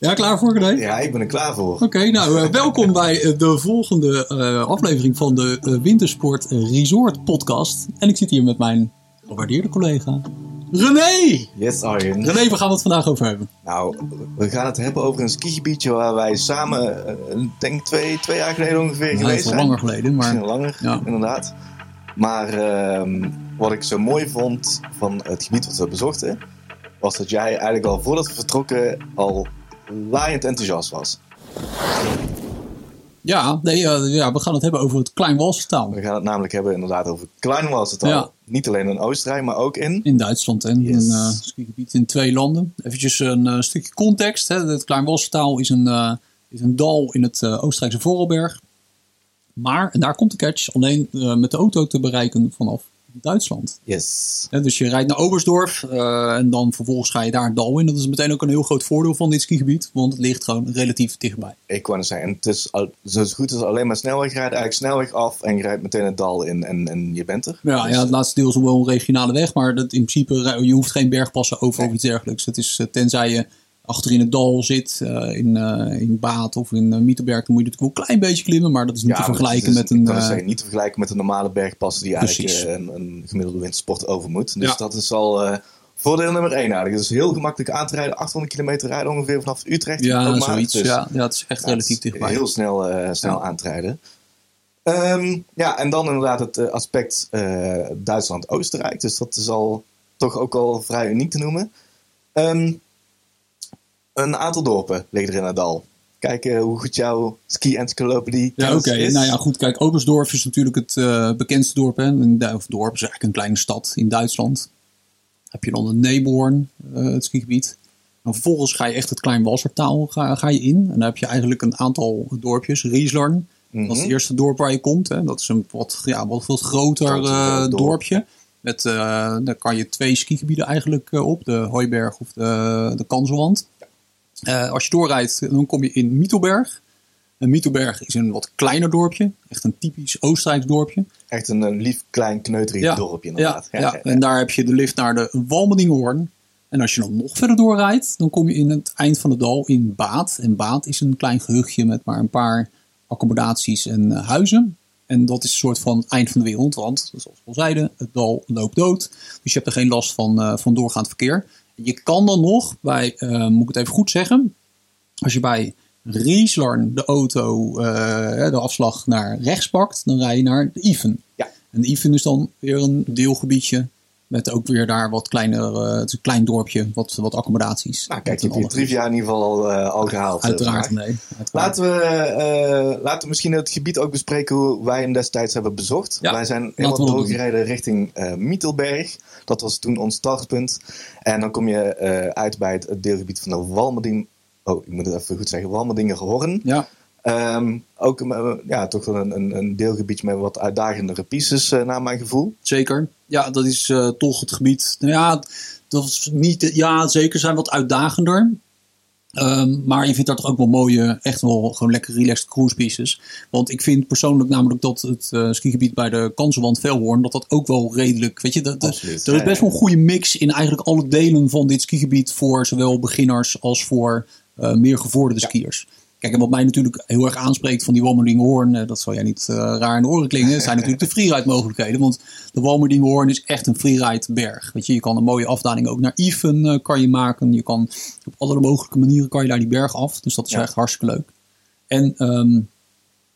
Ja, klaar voor René? Ja, ik ben er klaar voor. Oké, nou uh, welkom bij uh, de volgende uh, aflevering van de Wintersport Resort podcast. En ik zit hier met mijn gewaardeerde collega René! Yes, Arjen. René, waar gaan we het vandaag over hebben? Nou, we gaan het hebben over een skigebiedje waar wij samen, denk twee, twee jaar geleden ongeveer nou, geweest zijn. langer geleden, maar... Misschien langer, ja. inderdaad. Maar uh, wat ik zo mooi vond van het gebied wat we bezochten, was dat jij eigenlijk al voordat we vertrokken al laaiend enthousiast was. Ja, nee, uh, ja, we gaan het hebben over het Kleinwalsertaal. We gaan het namelijk hebben inderdaad over het Kleinwalsertaal. Ja. Niet alleen in Oostenrijk, maar ook in... In Duitsland en yes. een uh, skigebied in twee landen. Even een uh, stukje context. Hè. Het Kleinwalsertaal is een, is een dal in het Oostenrijkse Vorarlberg. Maar, en daar komt de catch, alleen met de auto te bereiken vanaf Duitsland. Yes. Ja, dus je rijdt naar Oberstdorf uh, en dan vervolgens ga je daar een dal in. Dat is meteen ook een heel groot voordeel van dit skigebied, want het ligt gewoon relatief dichtbij. Ik wou zeggen, het is al, zo goed als alleen maar snelweg rijden, eigenlijk snelweg af en je rijdt meteen het dal in en, en je bent er. Ja, dus, ja, het laatste deel is wel een regionale weg, maar dat in principe, je hoeft geen bergpassen over nee. of iets dergelijks. Het is tenzij je achter in het dal zit, uh, in, uh, in Baat of in uh, Mietenberg, dan moet je natuurlijk wel een klein beetje klimmen, maar dat is niet ja, te vergelijken is, met een... Zeggen, niet te vergelijken met een normale bergpas die eigenlijk een, een, gemiddelde wintersport over moet. Dus ja. dat is al voordeel nummer één eigenlijk. Het is heel gemakkelijk aan te rijden, 800 kilometer rijden ongeveer vanaf Utrecht. Ja, zoiets. Dus, ja, ja, het is echt relatief dichtbij. Heel snel, snel aan te rijden. Um, ja, en dan inderdaad het aspect Duitsland-Oostenrijk. Dus dat is al toch ook al vrij uniek te noemen. Um, een aantal dorpen liggen er in het dal. Kijken hoe goed jouw ski-encyclopedie ja, oké. Okay. Nou ja, goed. Kijk, Oberstdorf is natuurlijk het uh, bekendste dorp. Hè? Een of dorp is eigenlijk een kleine stad in Duitsland. Heb je dan de Neborn, uh, het skigebied. En vervolgens ga je echt het Klein Walsertaal ga, ga je in. En dan heb je eigenlijk een aantal dorpjes. Rieslarn, mm -hmm. dat is het eerste dorp waar je komt. Hè? Dat is een wat, ja, wat veel groter uh, dorp. dorpje. Met, daar kan je twee skigebieden eigenlijk op. De Hooiberg of de, de Kanselwand. Uh, als je doorrijdt, dan kom je in Mietelberg. En Mietelberg is een wat kleiner dorpje. Echt een typisch Oostenrijks dorpje. Echt een, een lief, klein, kneuterig ja, dorpje inderdaad. Ja, ja, ja, en daar heb je de lift naar de Walmendingenhoorn. En als je dan nog verder doorrijdt, dan kom je in het eind van het dal in Baat. En Baat is een klein gehuchtje met maar een paar accommodaties en uh, huizen. En dat is een soort van eind van de wereld, want zoals we al zeiden, het dal loopt dood. Dus je hebt er geen last van, uh, van doorgaand verkeer. Je kan dan nog bij, uh, moet ik het even goed zeggen, als je bij Rieslarn de auto, uh, de afslag naar rechts pakt, dan rij je naar de Iven. Ja. En de Iven is dan weer een deelgebiedje met ook weer daar wat kleiner, uh, het is een klein dorpje, wat, wat accommodaties. Nou, kijk, je hebt je trivia in ieder geval al, uh, al gehaald. Uiteraard, nee. Uiteraard. Laten, we, uh, laten we misschien het gebied ook bespreken hoe wij hem destijds hebben bezocht. Ja, wij zijn helemaal doorgereden richting Mietelberg. Dat was toen ons startpunt. En dan kom je uit bij het deelgebied van de Walmerding. Oh, ik moet het even goed zeggen. Walmerdingen-Horn. Ja. Um, ook ja, toch wel een, een, een deelgebiedje met wat uitdagendere pistes, uh, naar mijn gevoel. Zeker. Ja, dat is uh, toch het gebied. Nou ja, dat is niet, ja, zeker zijn wat uitdagender. Um, maar je vindt daar toch ook wel mooie, echt wel gewoon lekker relaxed cruise pieces. Want ik vind persoonlijk namelijk dat het uh, skigebied bij de Kansenwand Velhoorn, dat dat ook wel redelijk, weet je, dat, er is best wel een goede mix in eigenlijk alle delen van dit skigebied voor zowel beginners als voor uh, meer gevorderde ja. skiers. Kijk, en wat mij natuurlijk heel erg aanspreekt van die Walmerdingenhoorn, uh, dat zal jij niet uh, raar in de oren klinken, zijn natuurlijk de freeride mogelijkheden. Want de Walmerdingenhoorn is echt een freeride berg. Weet je, je kan een mooie afdaling ook naar Even uh, kan je maken. Je kan op alle mogelijke manieren kan je daar die berg af. Dus dat is ja. echt hartstikke leuk. En um,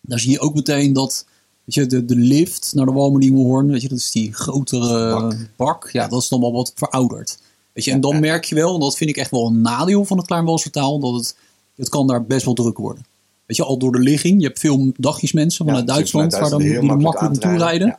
daar zie je ook meteen dat weet je, de, de lift naar de Walmerdingenhoorn, weet je, dat is die grotere bak. bak. Ja, dat is dan wel wat verouderd. Weet je, en dan merk je wel, en dat vind ik echt wel een nadeel van het Kleinwalsertaal, dat het het kan daar best wel druk worden. Weet je, al door de ligging. Je hebt veel dagjes mensen vanuit ja, Duitsland waar dan die makkelijk, makkelijk naartoe rijden.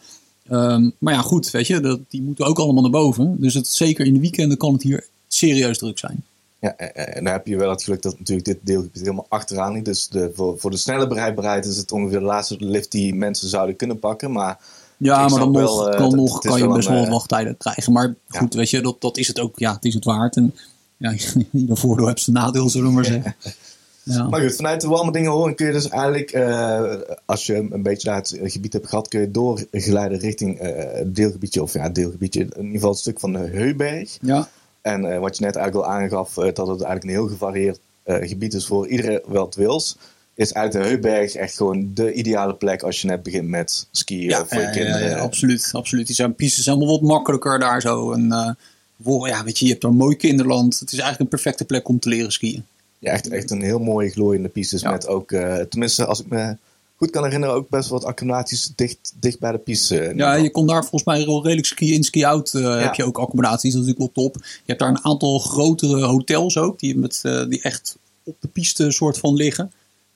Ja. Um, maar ja, goed, weet je, dat, die moeten ook allemaal naar boven. Dus het, zeker in de weekenden kan het hier serieus druk zijn. Ja, en dan heb je wel het geluk dat natuurlijk dit deelgebied helemaal achteraan ligt. Dus de, voor, voor de snelle bereidbaarheid is het ongeveer de laatste lift die mensen zouden kunnen pakken. Maar ja, maar dan nog, wel, kan, nog, kan je best wel wat wachttijden krijgen. Maar goed, ja. weet je, dat, dat is het ook. Ja, het is het waard. En ja, ieder voordeel heeft zijn nadeel, zullen we maar zeggen. Ja. Maar goed, vanuit de warme dingen horen kun je dus eigenlijk, uh, als je een beetje naar het gebied hebt gehad, kun je doorgeleiden richting uh, het deelgebiedje, of ja, deelgebiedje, in ieder geval het stuk van de Heuberg. Ja. En uh, wat je net eigenlijk al aangaf, dat het eigenlijk een heel gevarieerd eh, gebied is voor iedereen wat wils, is uit de Heuberg echt gewoon de ideale plek als je net begint met skiën Ja, voor je eh, kinderen. absoluut, absoluut. Die zijn pistes allemaal wat makkelijker daar zo. En, eh, voor- ja, weet je, je hebt een mooi kinderland. Het is eigenlijk een perfecte plek om te leren skiën. Ja, echt, echt een heel mooie glooiende pistes Ja. met ook, eh, tenminste als ik me goed kan herinneren, ook best wel wat accommodaties dicht, dicht bij de piste. ieder Ja, je kon daar volgens mij wel redelijk skiën in, ski-out. eh, Heb je ook accommodaties, dat is natuurlijk wel top. Je hebt daar een aantal grotere hotels ook, die, met, eh, die echt op de piste soort van liggen.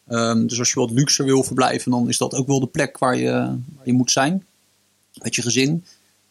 Ehm, dus als je wat luxer wil verblijven, dan is dat ook wel de plek waar je, waar je moet zijn. Met je gezin.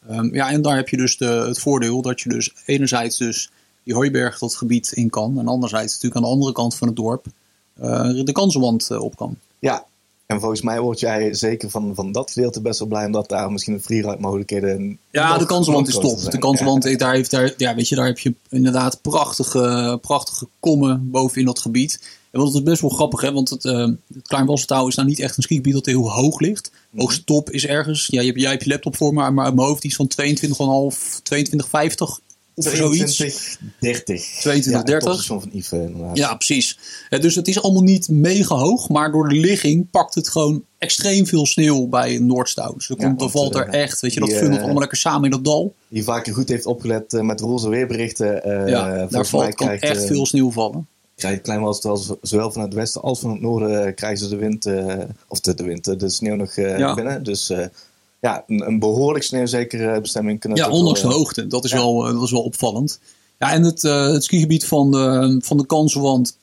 Ehm, ja, en daar heb je dus de, het voordeel dat je dus enerzijds dus die hooiberg dat gebied in kan. En anderzijds natuurlijk aan de andere kant van het dorp eh, de kansenwand eh, op kan. Ja, en volgens mij word jij zeker van, van dat gedeelte best wel blij, omdat daar misschien een freeride mogelijkheden. Ja, de kansenwand nog is top. De zijn. kansenwand, daar, heeft, daar, ja, weet je, daar heb je inderdaad prachtige, prachtige kommen bovenin dat gebied. En wat is best wel grappig, hè? want het, het Klein is nou niet echt een skigebied dat heel hoog ligt. De hoogste top is ergens, ja, je hebt, jij hebt je laptop voor maar uit mijn hoofd iets van 22,5, 22,50 of zoiets. 22, 30. 22, ja, het 30. topstation van Yves inderdaad. Ja, precies. Eh, dus het is allemaal niet mega hoog, maar door de ligging pakt het gewoon extreem veel sneeuw bij Noordstouw. Dus er, Ja, komt, valt er echt, weet je, dat funnelt eh, allemaal lekker samen in dat dal. Die vaker goed heeft opgelet eh, met roze weerberichten. eh, ja, daar volgens mij valt, kan krijgt, echt veel sneeuw vallen. krijgt Klein z- zowel vanuit het westen als van het noorden krijgen ze de wind, eh, of de, de wind, de sneeuw nog eh, Ja. binnen. Dus eh, ja, een, een behoorlijk sneeuwzekere bestemming kunnen Ja, ondanks de hoogte. Dat is, ja. wel, eh, dat is wel opvallend. Ja, en het, eh, het skigebied van de, van de Kansenwand,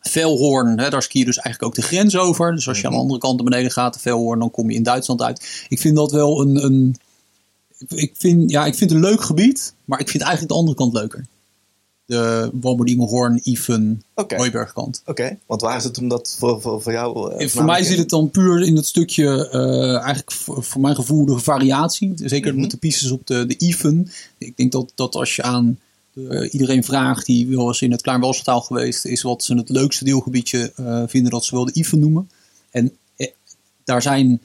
Velhoorn, hè, daar ski je dus eigenlijk ook de grens over. Dus als je aan Mhm. de andere kant naar beneden gaat, de Velhoorn, dan kom je in Duitsland uit. Ik vind dat wel een, een ik vind, ja, ik vind het een leuk gebied, maar ik vind eigenlijk de andere kant leuker. De Womerdingelhoorn, Iven, Oké. Hooibergkant. Oké, want waar zit hem dat voor, voor, voor jou? eh, voor mij zit het dan puur in het stukje, eh, eigenlijk voor, voor mijn gevoel, de variatie. Zeker Mhm. met de pistes op de, de even. Ik denk dat, dat als je aan eh, iedereen vraagt die wel eens in het Klein Walsertaal geweest is, wat ze het leukste deelgebiedje vinden, dat ze wel de even noemen. En eh, daar zijn,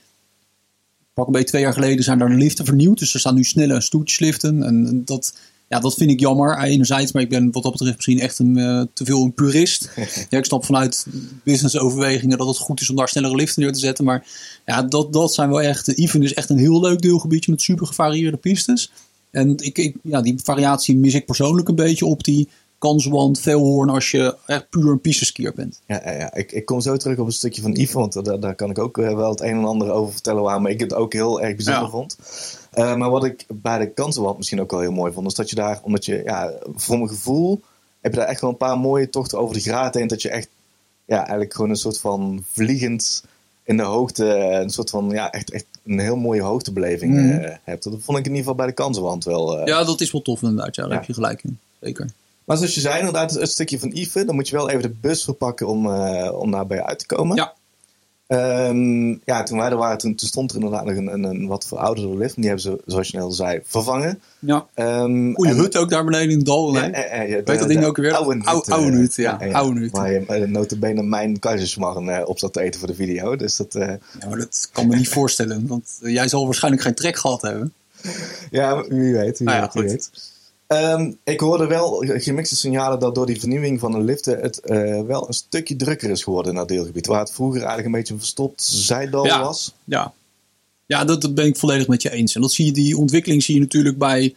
pak een beetje twee jaar geleden, zijn daar de liften vernieuwd. Dus er staan nu snelle stoetjesliften. En en dat, ja, dat vind ik jammer enerzijds, maar ik ben wat dat betreft misschien echt een, eh, te veel een purist. Ja, ik snap vanuit businessoverwegingen dat het goed is om daar snellere liften neer te zetten. Maar ja, dat, dat zijn wel echt. Even is echt een heel leuk deelgebiedje met super gevarieerde pistes. En ik, ik, ja, die variatie mis ik persoonlijk een beetje op die kanswand, veelhoorn als je echt puur een pisteskier bent. Ja, ja, ja. Ik, ik kom zo terug op een stukje van Yves, want daar, daar kan ik ook eh, wel het een en ander over vertellen waarom ik het ook heel erg bijzonder Ja. vond. Eh, maar wat ik bij de kansenwand misschien ook wel heel mooi vond, is dat je daar, omdat je, ja, voor mijn gevoel, heb je daar echt wel een paar mooie tochten over de graad heen, dat je echt, ja, eigenlijk gewoon een soort van vliegend in de hoogte, een soort van, ja, echt, echt een heel mooie hoogtebeleving Mhm. eh, hebt. Dat vond ik in ieder geval bij de kansenwand wel. eh, Ja, dat is wel tof inderdaad. Ja, daar Ja. heb je gelijk in. Zeker. Maar zoals je zei, inderdaad, het stukje van Yves, dan moet je wel even de bus verpakken om, om daar bij je uit te komen. Ja. Ehm, ja, toen wij er waren, toen, toen stond er inderdaad nog een, een, een wat verouderde lift. En die hebben ze, zoals je net al zei, vervangen. Ja. En- hut ook daar beneden in het dal. Ja, eh, eh, ja, Weet dat ding ook weer? Oude hut. Oude- eh, hut, ja. Oude hut. Waar je uh, notabene mijn keizersmarren eh, op zat te eten voor de video. Dus dat, eh, Ja, maar dat kan me niet voorstellen. Want eh, jij zal waarschijnlijk geen trek gehad hebben. ja, wie weet. Wie Nou ja, weet, wie goed. weet. Ehm, ik hoorde wel gemixte signalen dat door die vernieuwing van de liften het eh, wel een stukje drukker is geworden in dat deelgebied. Waar het vroeger eigenlijk een beetje een verstopt zijdal Ja. was. Ja, ja dat, dat ben ik volledig met je eens. En dat zie je, die ontwikkeling zie je natuurlijk bij,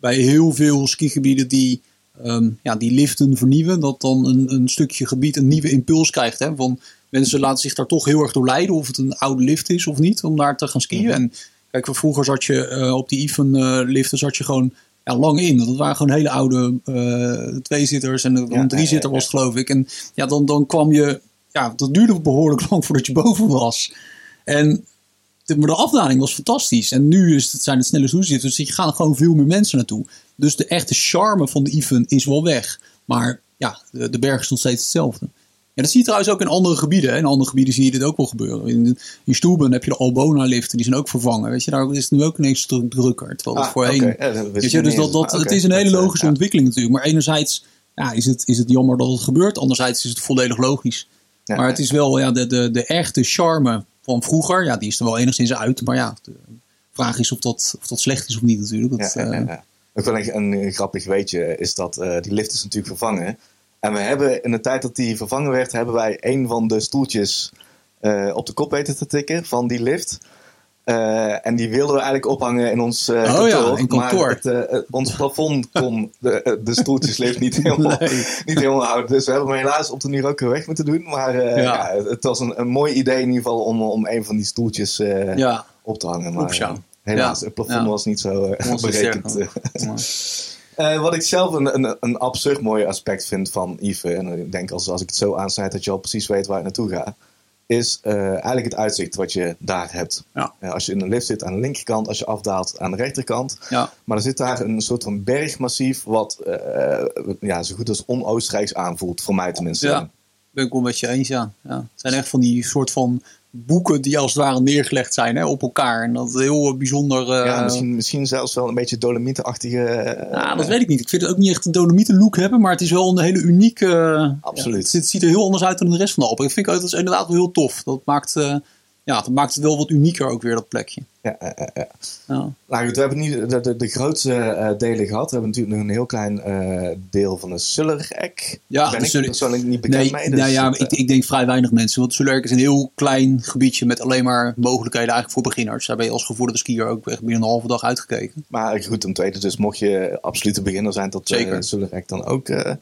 bij heel veel skigebieden die, ehm, ja, die liften vernieuwen. Dat dan een, een stukje gebied een nieuwe impuls krijgt. Hè? Van mensen laten zich daar toch heel erg door leiden. Of het een oude lift is of niet, om daar te gaan skiën. Mhm. En kijk, vroeger zat je eh, op die even eh, liften zat je gewoon ja, lang in. Dat waren gewoon hele oude eh tweezitters en een driezitter was geloof ik. En ja, dan, dan kwam je... Ja, dat duurde behoorlijk lang voordat je boven was. En de, maar de afdaling was fantastisch. En nu is het, zijn het snelle stoelzitters, dus er gaan gewoon veel meer mensen naartoe. Dus de echte charme van de even is wel weg. Maar ja, de, de berg is nog steeds hetzelfde. Ja, dat zie je trouwens ook in andere gebieden. Hè. In andere gebieden zie je dit ook wel gebeuren. In, in Stuben heb je de Albona-liften, die zijn ook vervangen. Weet je, daar is het nu ook ineens druk- drukker. Terwijl het Ah, voorheen... Ja, dat Weet je, dus dat, dat, Maar het is een hele eh, logische ja. ontwikkeling natuurlijk. Maar enerzijds ja, is, het, is het jammer dat het gebeurt. Anderzijds is het volledig logisch. Ja, maar het is wel ja, de, de, de echte charme van vroeger. Ja, die is er wel enigszins uit. Maar ja, de vraag is of dat, of dat slecht is of niet natuurlijk. Dat, Ja, eh, ja. Ook wel een, een, grappig weetje is dat eh, die lift is natuurlijk vervangen. En we hebben in de tijd dat die vervangen werd, hebben wij een van de stoeltjes eh, op de kop weten te tikken van die lift. Eh, en die wilden we eigenlijk ophangen in ons eh, Oh kantoor. ja, in kantoor. Maar het, het- ons plafond kon de, de stoeltjeslift niet helemaal, Nee. niet helemaal houden. Dus we hebben hem helaas op de manier ook weg moeten doen. Maar Ja. ja. het, was een, een mooi idee in ieder geval om, om een van die stoeltjes Ja, op te hangen. Maar helaas, het plafond was niet zo berekend. Eh, wat ik zelf een, een, een absurd mooi aspect vind van Yves, en ik denk als, als ik het zo aansnijd dat je al precies weet waar ik naartoe ga, is eh, eigenlijk het uitzicht wat je daar hebt. Ja. Eh, als je in een lift zit aan de linkerkant, als je afdaalt aan de rechterkant. ja. Maar er zit daar een soort van bergmassief wat ja, zo goed als on-Oostenrijks aanvoelt, voor mij tenminste. Ja. Ben ik wel met je eens, ja. ja. Het zijn echt van die soort van boeken die als het ware neergelegd zijn hè, op elkaar. En dat is heel eh, bijzonder. eh, Ja, misschien, misschien zelfs wel een beetje dolomietenachtige... Ja, dat weet ik niet. Ik vind het ook niet echt een Dolomieten look hebben, maar het is wel een hele unieke. Absoluut. ja, het, ziet- er heel anders uit dan de rest van de Alpen. Ik vind het is inderdaad wel heel tof. Dat maakt, ja, dat maakt het wel wat unieker ook weer, dat plekje. ja, ja, ja. Nou goed, we hebben nu de, de, de grootste eh, delen gehad. We hebben natuurlijk nog een heel klein eh, deel van de Sullerek. Ja, ben ik Suller- persoonlijk niet bekend Nee, mee. Dus nou ja, het, ik, eh, ik denk vrij weinig mensen. Want Sulerk is een heel klein gebiedje met alleen maar mogelijkheden eigenlijk voor beginners. Daar ben je als gevorderde skier ook echt binnen een halve dag uitgekeken. maar goed, een tweede. Dus mocht je absolute beginner zijn, dat Zeker. uh, Sullerek dan ook eh,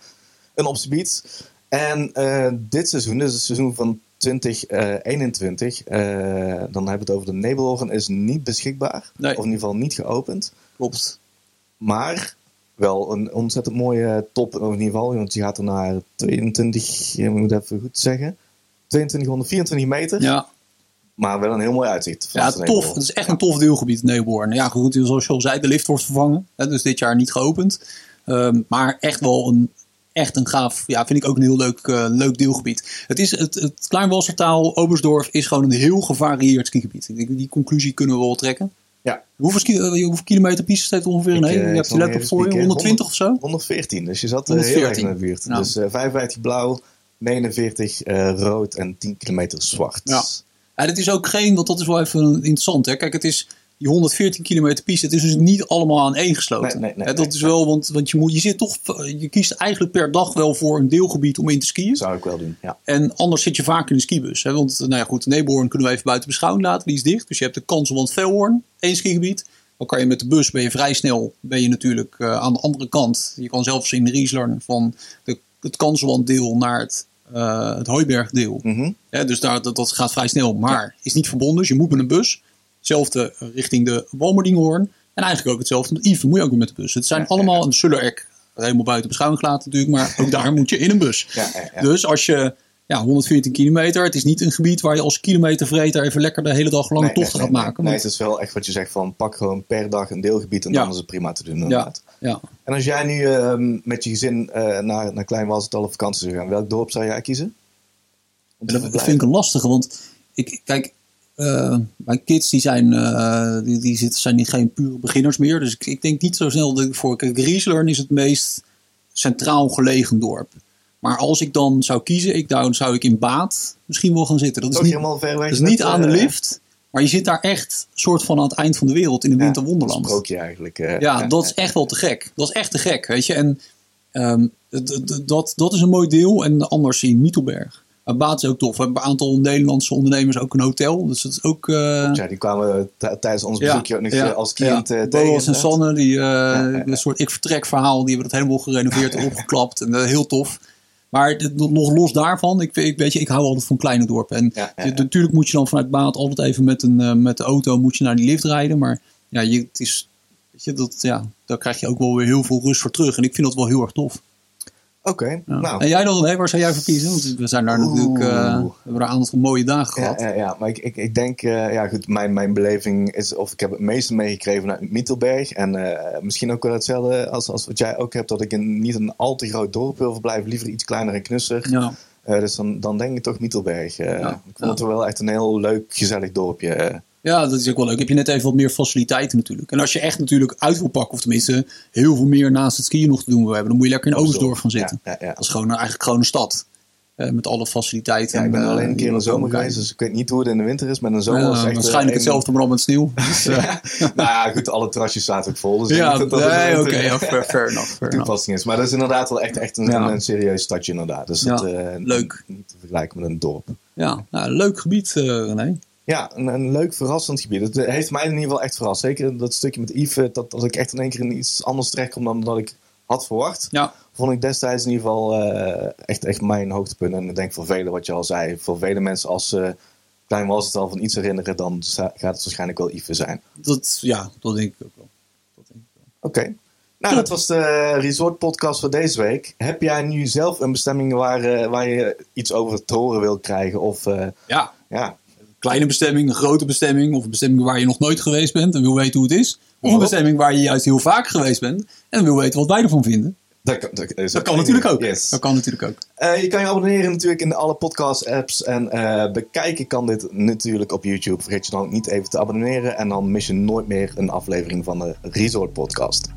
een optie biedt. En eh, dit seizoen, dus het seizoen van 2021, eh, dan hebben we het over de Nebelhoorn, is niet beschikbaar. Nee. Of in ieder geval niet geopend. Klopt. Maar wel een ontzettend mooie top in ieder geval. Want die gaat er naar 22, je moet even goed zeggen. 2224 meter. Ja, Maar wel een heel mooi uitzicht. ja tof. Het is echt een tof deelgebied, Neelborn. Ja, goed, zoals je al zei, de lift wordt vervangen. Hè, dus dit jaar niet geopend. Ehm, maar echt wel een, echt een gaaf, ja, vind ik ook een heel leuk, eh, leuk deelgebied. Het, is, het, het Kleinwalsertaal, Obersdorf, is gewoon een heel gevarieerd skigebied. Ik denk, Die conclusie kunnen we wel trekken. Ja. Hoeveel, ski, eh, hoeveel kilometer piste staat er ongeveer in Ik, eh, Je hebt je laptop voor je, spieken. 120 of zo? 114, dus je zat eh, heel erg 114. in de buurt. Ja. Dus eh 55 blauw, 49 eh, rood en 10 kilometer zwart. Ja. Ja, dit is ook geen, want dat is wel even interessant. Hè? Kijk, het is die 114 kilometer piste. Het is dus niet allemaal aan één gesloten. Nee, nee, nee, Hè, dat is wel, want, want je, moet, je zit toch, je kiest eigenlijk per dag wel voor een deelgebied om in te skiën. Zou ik wel doen, ja. En anders zit je vaak in de skibus. Hè? Want, nou ja, goed, Neborn kunnen we even buiten beschouwing laten. Die is dicht. Dus je hebt de Kanselwand Velhoorn, één skigebied. Dan kan je met de bus, ben je vrij snel, ben je natuurlijk eh, aan de andere kant. Je kan zelfs in de Riesler van de, het Kanselwand deel naar het, eh het Hooiberg deel. Mhm. Ja, dus daar, dat, dat gaat vrij snel, maar is niet verbonden. Dus je moet met een bus. Hetzelfde richting de Walmerdinghoorn. En eigenlijk ook hetzelfde met Yves. Moet je ook weer met de bus. Het zijn allemaal een Sullerek. Helemaal buiten beschouwing gelaten natuurlijk. Maar ook daar moet je in een bus. Ja, ja, ja. Dus als je ja, 114 kilometer. Het is niet een gebied waar je als kilometervreter even lekker de hele dag lange Nee, nee, tochten nee, gaat nee. maken. Nee, want- het is wel echt wat je zegt van pak gewoon per dag een deelgebied en Ja. dan is het prima te doen ja, inderdaad. ja. En als jij nu ehm, met je gezin eh, naar, naar Klein Walsertal op vakantie zou gaan, welk dorp zou jij kiezen? Dat, dat vind ik een lastige, want ik, kijk, eh, mijn kids die zijn, eh, die, die zitten, zijn niet geen pure beginners meer. Dus ik, ik denk niet zo snel dat ik voor. Kijk, Rieslern is het meest centraal gelegen dorp. Maar als ik dan zou kiezen, ik, dan zou ik in Baat misschien wel gaan zitten. Dat is niet, helemaal ver dat is niet aan de eh, lift, maar je zit daar echt soort van aan het eind van de wereld in een ja, winterwonderland. Sprookje eigenlijk. Ja, dat is echt wel te gek. Dat is echt te gek, weet je. En ehm, dat, dat is een mooi deel. En anders in Mietelberg. Maar Baat is ook tof. We hebben een aantal Nederlandse ondernemers ook een hotel. Dus dat is ook... eh, Ja, die kwamen tijdens ons bezoekje ook nog eh, als kind ja. eh, tegen. Boas en. Sanne, die, een soort ik-vertrek verhaal. Die hebben dat helemaal gerenoveerd en opgeklapt. En heel tof. Maar nog los daarvan, ik, ik, weet je, ik hou altijd van kleine dorpen. En natuurlijk moet je dan vanuit Baat altijd even met, een, met de auto moet je naar die lift rijden. Maar ja, je, het is, weet je, dat, ja, daar krijg je ook wel weer heel veel rust voor terug. En ik vind dat wel heel erg tof. Oké, Ja. nou. En jij dan, hè, waar zou jij voor kiezen? Want we zijn daar natuurlijk, eh, we hebben een aantal mooie dagen gehad. ja, ja, maar ik, ik, ik denk, eh, ja goed, mijn, mijn beleving is, of ik heb het meeste meegekregen vanuit Mittelberg. En eh, misschien ook wel hetzelfde als, als wat jij ook hebt, dat ik in niet een al te groot dorp wil verblijven, liever iets kleiner en knusser. Ja. Dus dan, dan denk ik toch Mittelberg. Ja, ik vond het wel echt een heel leuk, gezellig dorpje. Eh. Ja, dat is ook wel leuk. Heb je net even wat meer faciliteiten natuurlijk. En als je echt natuurlijk uit wil pakken, of tenminste heel veel meer naast het skiën nog te doen wil hebben, dan moet je lekker in Oostdorf gaan zitten. Ja, ja, ja. Dat is gewoon, eigenlijk gewoon een stad. Eh, met alle faciliteiten. Ja, ik ben en, alleen een eh, keer in de zomer geweest, dus ik weet niet hoe het in de winter is. Maar in de zomer Ja, is echt... eh, waarschijnlijk een- hetzelfde, maar dan met sneeuw. Dus, eh, nou ja, goed, alle terrasjes zaten ook vol. Dus ja, nee, oké, ja, fair, fair enough. Fair enough. toepassing is. Maar dat is inderdaad wel echt, echt een, Ja. een, serieus stadje inderdaad. Dus dat, eh, leuk. Niet te vergelijken met een dorp. Ja, nou, leuk gebied, eh René. Ja, een, een leuk verrassend gebied. Het eh, heeft mij in ieder geval echt verrast. Zeker dat stukje met Yves, dat, dat ik echt in één keer in iets anders terechtkom dan dat ik had verwacht. Ja, Vond ik destijds in ieder geval eh, echt, echt mijn hoogtepunt. En ik denk voor velen, wat je al zei, voor vele mensen als ze klein was het al van iets herinneren, dan gaat het waarschijnlijk wel Yves zijn. dat, ja, dat denk ik ook wel. Oké. Nou, dat was de resort podcast voor deze week. Heb jij nu zelf een bestemming waar, eh, waar je iets over te horen wil krijgen? Of eh, Ja, ja, kleine bestemming, een grote bestemming. Of een bestemming waar je nog nooit geweest bent en wil weten hoe het is. Of een Bijvoorbeeld? bestemming waar je juist heel vaak geweest bent en wil weten wat wij ervan vinden. dat, kan- dat, is Dat kan natuurlijk ook. Yes. Dat kan natuurlijk ook. Eh, je kan je abonneren natuurlijk in alle podcast-apps. En eh, bekijken kan dit natuurlijk op YouTube. Vergeet je dan ook niet even te abonneren. En dan mis je nooit meer een aflevering van de Resort Podcast.